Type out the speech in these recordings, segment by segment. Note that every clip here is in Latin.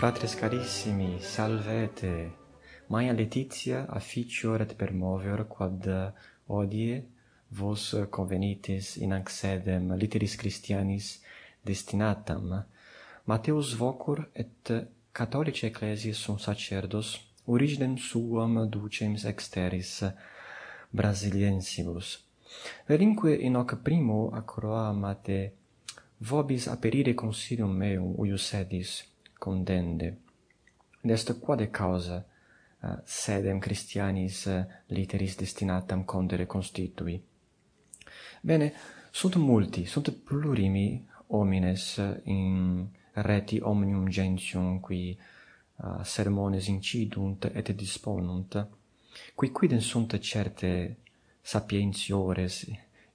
Fratres carissimi, salvete! Maia Letizia afficior et permoveor quod odie vos convenitis in accedem literis Christianis destinatam. Mateus vocur et catholicae ecclesiae sum sacerdos originem suam ducem exteris brasiliensibus. Verinque in hoc primo acroamate vobis aperire consilium meum, uius sedis, condende. Dest quade causa uh, sedem Christianis uh, eh, literis destinatam condere constitui? Bene, sunt multi, sunt plurimi homines eh, in reti omnium gentium qui uh, sermones incidunt et disponunt, qui quidem sunt certe sapientiores,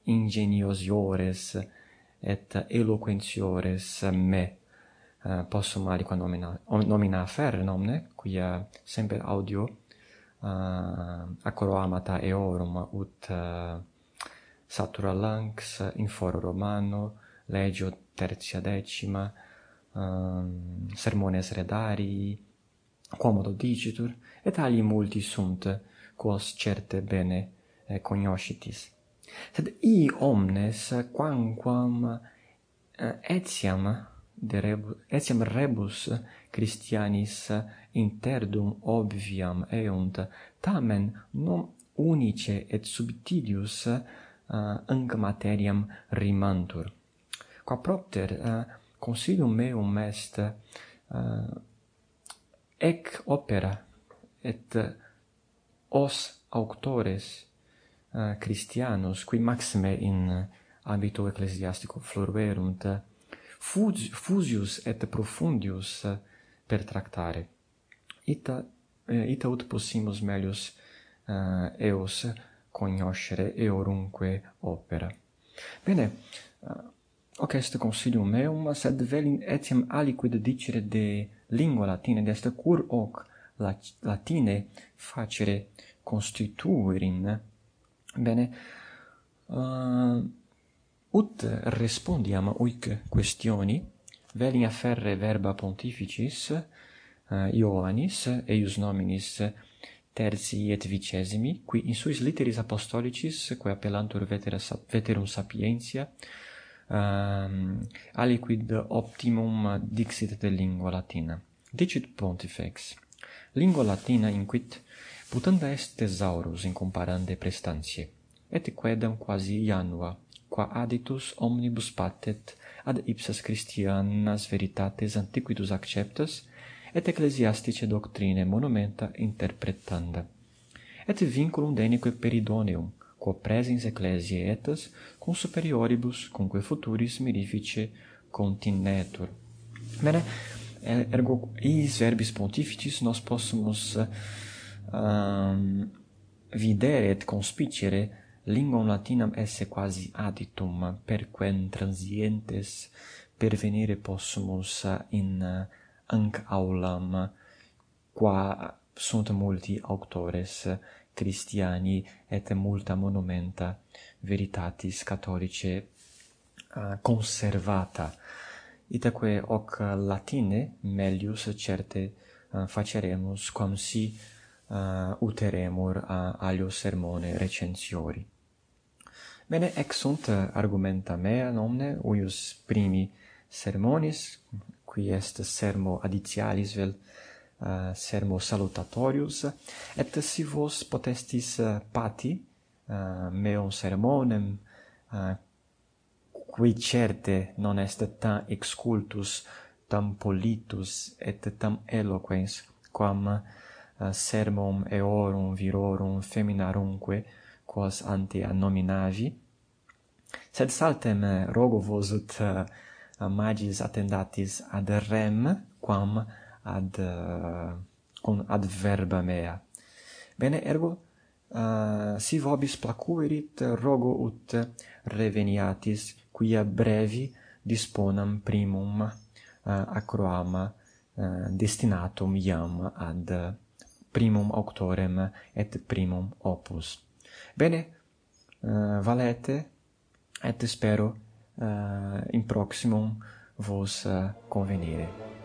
ingeniosiores, et eloquentiores me eh, possum aliqua nomina, nomina fer nomne, quia semper audio uh, acroamata eorum ut uh, satura lanx in foro romano, legio tertia decima, ehm, um, sermones redari, quomodo digitur, et ali multi sunt, quos certe bene eh, cognoscitis. Sed i omnes, quamquam eh, etiam de rebus, etiam rebus Christianis interdum obviam eunt, tamen non unice et subtilius uh, eh, anc materiam rimantur. Qua propter eh, uh, consilium meum est uh, ec opera et os auctores uh, Christianos qui maxime in uh, habito ecclesiastico floruerunt uh, fusius et profundius eh, per tractare. Ita, eh, ita ut possimus melius uh, eos cognoscere eorunque opera. Bene, uh, hoc est consilium meum, sed velim etiam aliquid dicere de lingua latine, de est cur hoc latine facere constituirin. Bene, uh, ut respondiam uic questioni velia afferre verba pontificis uh, Ioannis eius nominis terzi et vicesimi qui in suis litteris apostolicis quae appellantur vetera veterum sapientia um, aliquid optimum dixit de lingua latina. Dicit pontifex lingua latina inquit putanda est thesaurus in comparande prestantiae et quedam quasi ianua qua aditus omnibus patet ad ipsas Christianas veritates antiquitus acceptas et ecclesiastice doctrine monumenta interpretanda. Et vinculum denique peridoneum, quo presens ecclesiae etas cum superioribus cumque futuris mirifice continetur. Bene, er, ergo is verbis pontificis nos possumus um, videre et conspicere linguam latinam esse quasi aditum, perquem transientes pervenire possumus in anc aulam, qua sunt multi auctores Christiani et multa monumenta veritatis catholice uh, conservata. Itaque hoc latine melius certe uh, faceremus, quam si uh, uteremur uh, alio sermone recensiori. Bene, ex sunt eh, argumenta mea nomne, uius primi sermonis, qui est sermo adicialis vel uh, sermo salutatorius, et si vos potestis uh, pati uh, meum sermonem, uh, qui certe non est tam excultus, tam politus, et tam eloquens, quam uh, sermum eorum virorum feminarumque, quos ante a nominavi, sed saltem eh, rogo vos ut uh, eh, magis attendatis ad rem quam ad eh, uh, con ad verba mea. Bene ergo uh, si vobis placuerit rogo ut reveniatis quia brevi disponam primum uh, acroama uh, destinatum iam ad primum auctorem et primum opus. Bene, uh, valete, et spero uh, in proximum vos uh, convenire.